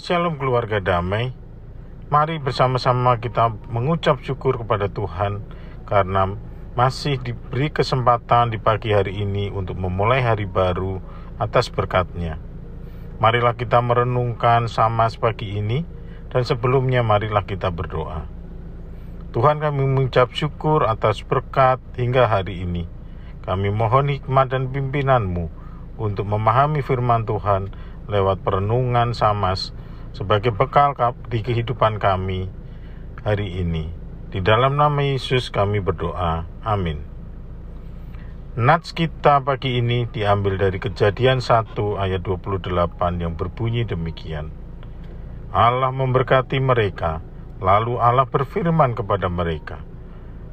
Shalom keluarga damai. Mari bersama-sama kita mengucap syukur kepada Tuhan karena masih diberi kesempatan di pagi hari ini untuk memulai hari baru atas berkatnya. Marilah kita merenungkan sama pagi ini dan sebelumnya marilah kita berdoa. Tuhan kami mengucap syukur atas berkat hingga hari ini. Kami mohon hikmat dan pimpinanmu untuk memahami firman Tuhan lewat perenungan Samas sebagai bekal di kehidupan kami hari ini. Di dalam nama Yesus kami berdoa. Amin. Nats kita pagi ini diambil dari kejadian 1 ayat 28 yang berbunyi demikian. Allah memberkati mereka, lalu Allah berfirman kepada mereka,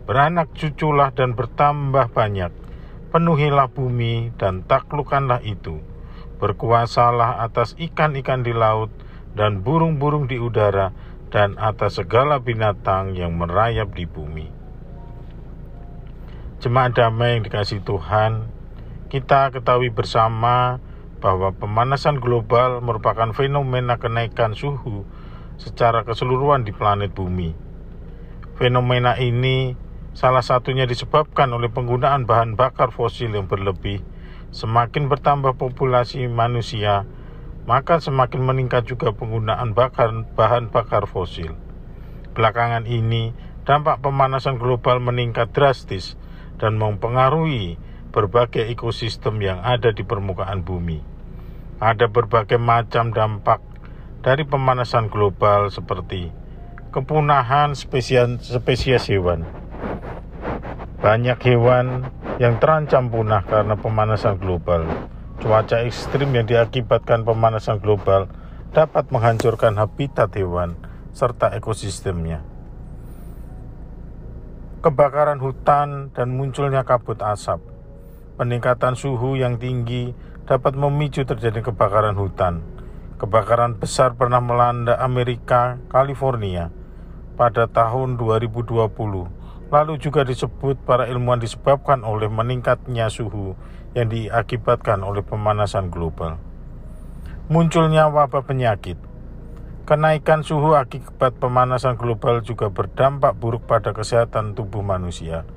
Beranak cuculah dan bertambah banyak, penuhilah bumi dan taklukanlah itu Berkuasalah atas ikan-ikan di laut dan burung-burung di udara dan atas segala binatang yang merayap di bumi. Jemaat damai yang dikasih Tuhan, kita ketahui bersama bahwa pemanasan global merupakan fenomena kenaikan suhu secara keseluruhan di planet bumi. Fenomena ini salah satunya disebabkan oleh penggunaan bahan bakar fosil yang berlebih Semakin bertambah populasi manusia, maka semakin meningkat juga penggunaan bakar, bahan bakar fosil. Belakangan ini, dampak pemanasan global meningkat drastis dan mempengaruhi berbagai ekosistem yang ada di permukaan bumi. Ada berbagai macam dampak dari pemanasan global seperti kepunahan spesies, spesies hewan. Banyak hewan yang terancam punah karena pemanasan global. Cuaca ekstrim yang diakibatkan pemanasan global dapat menghancurkan habitat hewan serta ekosistemnya. Kebakaran hutan dan munculnya kabut asap. Peningkatan suhu yang tinggi dapat memicu terjadi kebakaran hutan. Kebakaran besar pernah melanda Amerika, California pada tahun 2020 lalu juga disebut para ilmuwan disebabkan oleh meningkatnya suhu yang diakibatkan oleh pemanasan global. Munculnya wabah penyakit. Kenaikan suhu akibat pemanasan global juga berdampak buruk pada kesehatan tubuh manusia,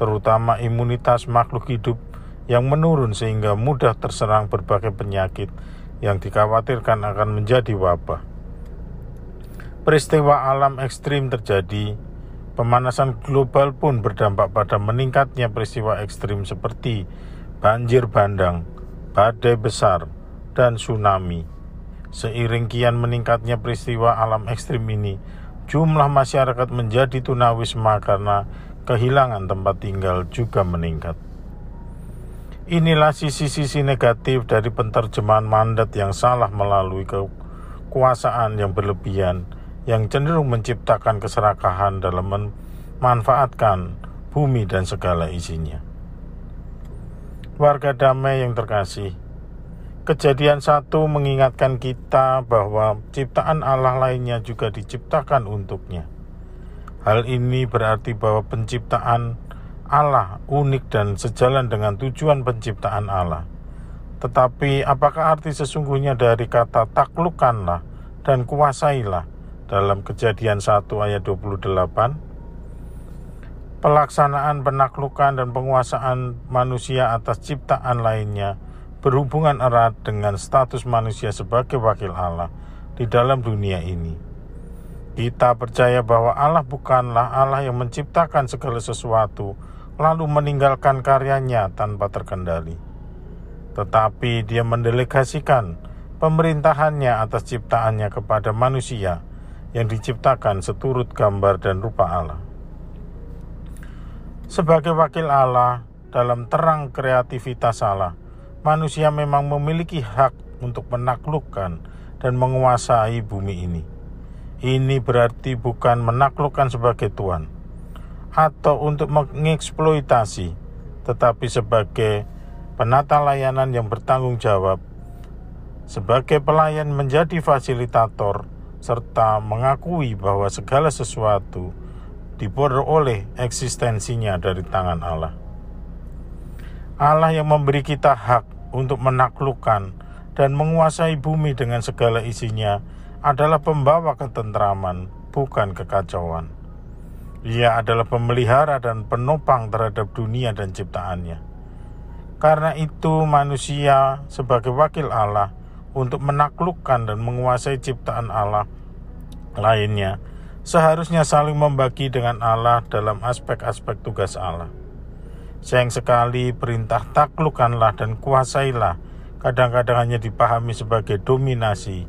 terutama imunitas makhluk hidup yang menurun sehingga mudah terserang berbagai penyakit yang dikhawatirkan akan menjadi wabah. Peristiwa alam ekstrim terjadi Pemanasan global pun berdampak pada meningkatnya peristiwa ekstrim seperti banjir bandang, badai besar, dan tsunami. Seiring kian meningkatnya peristiwa alam ekstrim ini, jumlah masyarakat menjadi tunawisma karena kehilangan tempat tinggal juga meningkat. Inilah sisi-sisi negatif dari penterjemahan mandat yang salah melalui kekuasaan yang berlebihan yang cenderung menciptakan keserakahan dalam memanfaatkan bumi dan segala isinya. Warga damai yang terkasih, kejadian satu mengingatkan kita bahwa ciptaan Allah lainnya juga diciptakan untuknya. Hal ini berarti bahwa penciptaan Allah unik dan sejalan dengan tujuan penciptaan Allah. Tetapi apakah arti sesungguhnya dari kata taklukkanlah dan kuasailah dalam kejadian 1 ayat 28 pelaksanaan penaklukan dan penguasaan manusia atas ciptaan lainnya berhubungan erat dengan status manusia sebagai wakil Allah di dalam dunia ini. Kita percaya bahwa Allah bukanlah Allah yang menciptakan segala sesuatu lalu meninggalkan karyanya tanpa terkendali. Tetapi dia mendelegasikan pemerintahannya atas ciptaannya kepada manusia yang diciptakan seturut gambar dan rupa Allah. Sebagai wakil Allah dalam terang kreativitas Allah, manusia memang memiliki hak untuk menaklukkan dan menguasai bumi ini. Ini berarti bukan menaklukkan sebagai tuan atau untuk mengeksploitasi, tetapi sebagai penata layanan yang bertanggung jawab, sebagai pelayan menjadi fasilitator serta mengakui bahwa segala sesuatu diperoleh eksistensinya dari tangan Allah. Allah yang memberi kita hak untuk menaklukkan dan menguasai bumi dengan segala isinya adalah pembawa ketentraman, bukan kekacauan. Ia adalah pemelihara dan penopang terhadap dunia dan ciptaannya. Karena itu, manusia sebagai wakil Allah untuk menaklukkan dan menguasai ciptaan Allah lainnya seharusnya saling membagi dengan Allah dalam aspek-aspek tugas Allah. Sayang sekali perintah taklukkanlah dan kuasailah kadang-kadang hanya dipahami sebagai dominasi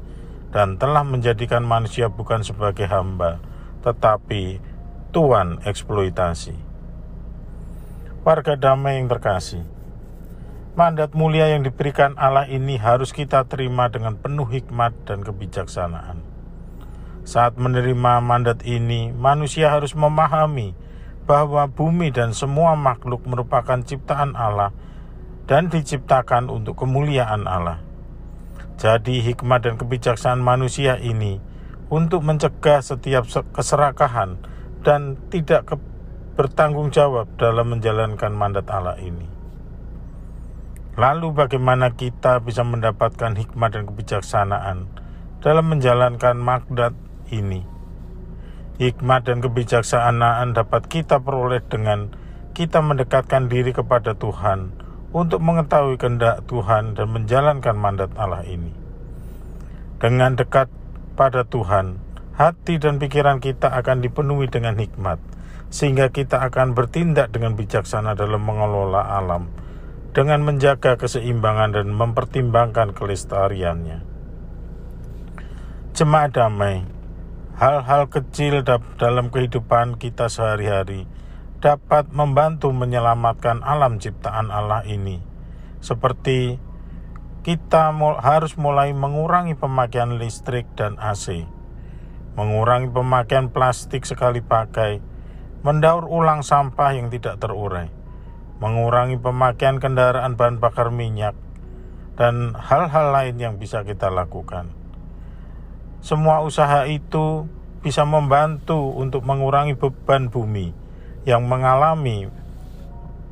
dan telah menjadikan manusia bukan sebagai hamba, tetapi tuan eksploitasi. Warga damai yang terkasih, mandat mulia yang diberikan Allah ini harus kita terima dengan penuh hikmat dan kebijaksanaan. Saat menerima mandat ini, manusia harus memahami bahwa bumi dan semua makhluk merupakan ciptaan Allah dan diciptakan untuk kemuliaan Allah. Jadi hikmat dan kebijaksanaan manusia ini untuk mencegah setiap keserakahan dan tidak bertanggung jawab dalam menjalankan mandat Allah ini. Lalu bagaimana kita bisa mendapatkan hikmat dan kebijaksanaan dalam menjalankan mandat ini? Hikmat dan kebijaksanaan dapat kita peroleh dengan kita mendekatkan diri kepada Tuhan untuk mengetahui kehendak Tuhan dan menjalankan mandat Allah ini. Dengan dekat pada Tuhan, hati dan pikiran kita akan dipenuhi dengan hikmat, sehingga kita akan bertindak dengan bijaksana dalam mengelola alam, dengan menjaga keseimbangan dan mempertimbangkan kelestariannya. Jemaat damai, hal-hal kecil dalam kehidupan kita sehari-hari dapat membantu menyelamatkan alam ciptaan Allah ini. Seperti kita harus mulai mengurangi pemakaian listrik dan AC, mengurangi pemakaian plastik sekali pakai, mendaur ulang sampah yang tidak terurai, mengurangi pemakaian kendaraan bahan bakar minyak, dan hal-hal lain yang bisa kita lakukan. Semua usaha itu bisa membantu untuk mengurangi beban bumi yang mengalami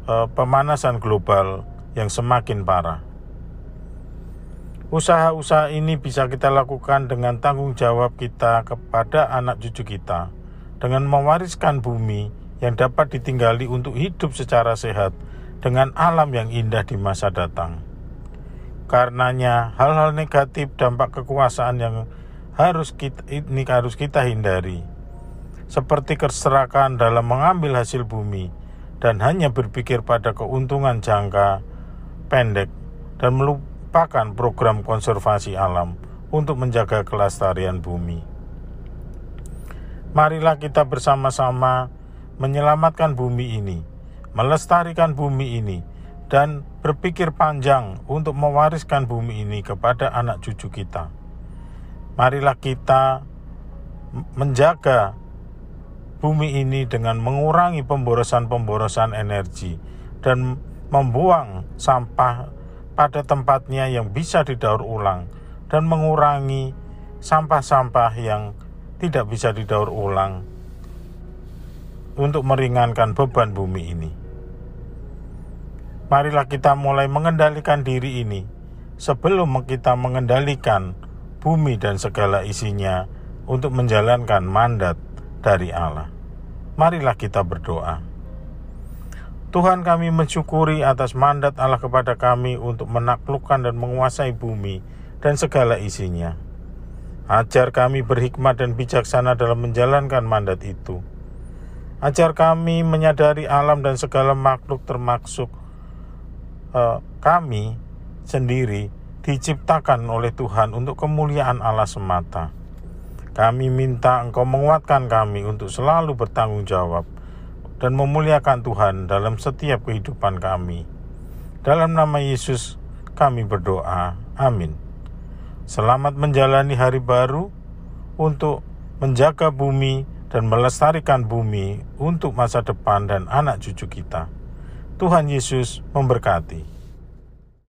uh, pemanasan global yang semakin parah. Usaha-usaha ini bisa kita lakukan dengan tanggung jawab kita kepada anak cucu kita, dengan mewariskan bumi yang dapat ditinggali untuk hidup secara sehat dengan alam yang indah di masa datang. Karenanya, hal-hal negatif dampak kekuasaan yang harus kita, ini harus kita hindari seperti keserakahan dalam mengambil hasil bumi dan hanya berpikir pada keuntungan jangka pendek dan melupakan program konservasi alam untuk menjaga kelestarian bumi. Marilah kita bersama-sama menyelamatkan bumi ini, melestarikan bumi ini, dan berpikir panjang untuk mewariskan bumi ini kepada anak cucu kita. Marilah kita menjaga bumi ini dengan mengurangi pemborosan-pemborosan energi dan membuang sampah pada tempatnya yang bisa didaur ulang dan mengurangi sampah-sampah yang tidak bisa didaur ulang untuk meringankan beban bumi ini. Marilah kita mulai mengendalikan diri ini sebelum kita mengendalikan bumi dan segala isinya untuk menjalankan mandat dari Allah. Marilah kita berdoa. Tuhan kami mensyukuri atas mandat Allah kepada kami untuk menaklukkan dan menguasai bumi dan segala isinya. Ajar kami berhikmat dan bijaksana dalam menjalankan mandat itu. Ajar kami menyadari alam dan segala makhluk termasuk uh, kami sendiri diciptakan oleh Tuhan untuk kemuliaan Allah semata. Kami minta Engkau menguatkan kami untuk selalu bertanggung jawab dan memuliakan Tuhan dalam setiap kehidupan kami. Dalam nama Yesus kami berdoa. Amin. Selamat menjalani hari baru untuk menjaga bumi dan melestarikan bumi untuk masa depan dan anak cucu kita. Tuhan Yesus memberkati.